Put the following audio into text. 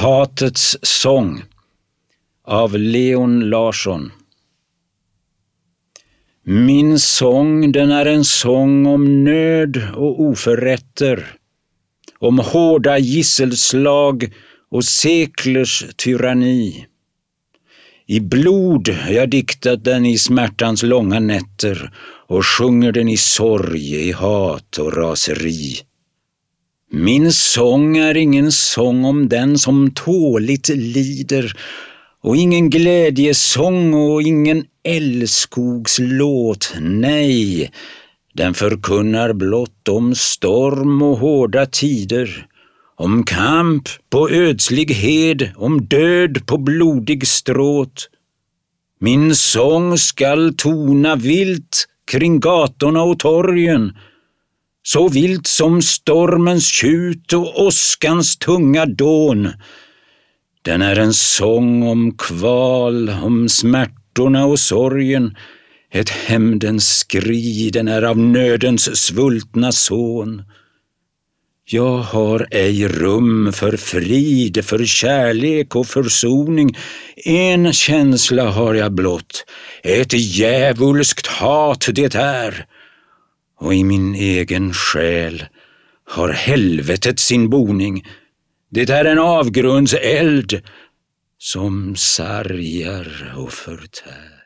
Hatets sång av Leon Larsson Min sång den är en sång om nöd och oförrätter, om hårda gisselslag och seklers tyranni. I blod jag diktat den i smärtans långa nätter och sjunger den i sorg, i hat och raseri. Min sång är ingen sång om den som tåligt lider och ingen glädjesång och ingen älskogslåt, nej, den förkunnar blott om storm och hårda tider, om kamp på ödslig hed, om död på blodig stråt. Min sång skall tona vilt kring gatorna och torgen, så vilt som stormens tjut och åskans tunga dån. Den är en sång om kval, om smärtorna och sorgen, ett hämndens skri, den är av nödens svultna son. Jag har ej rum för frid, för kärlek och försoning. En känsla har jag blott, ett djävulskt hat det är. Och i min egen själ har helvetet sin boning. Det är en avgrundseld som sargar och förtär.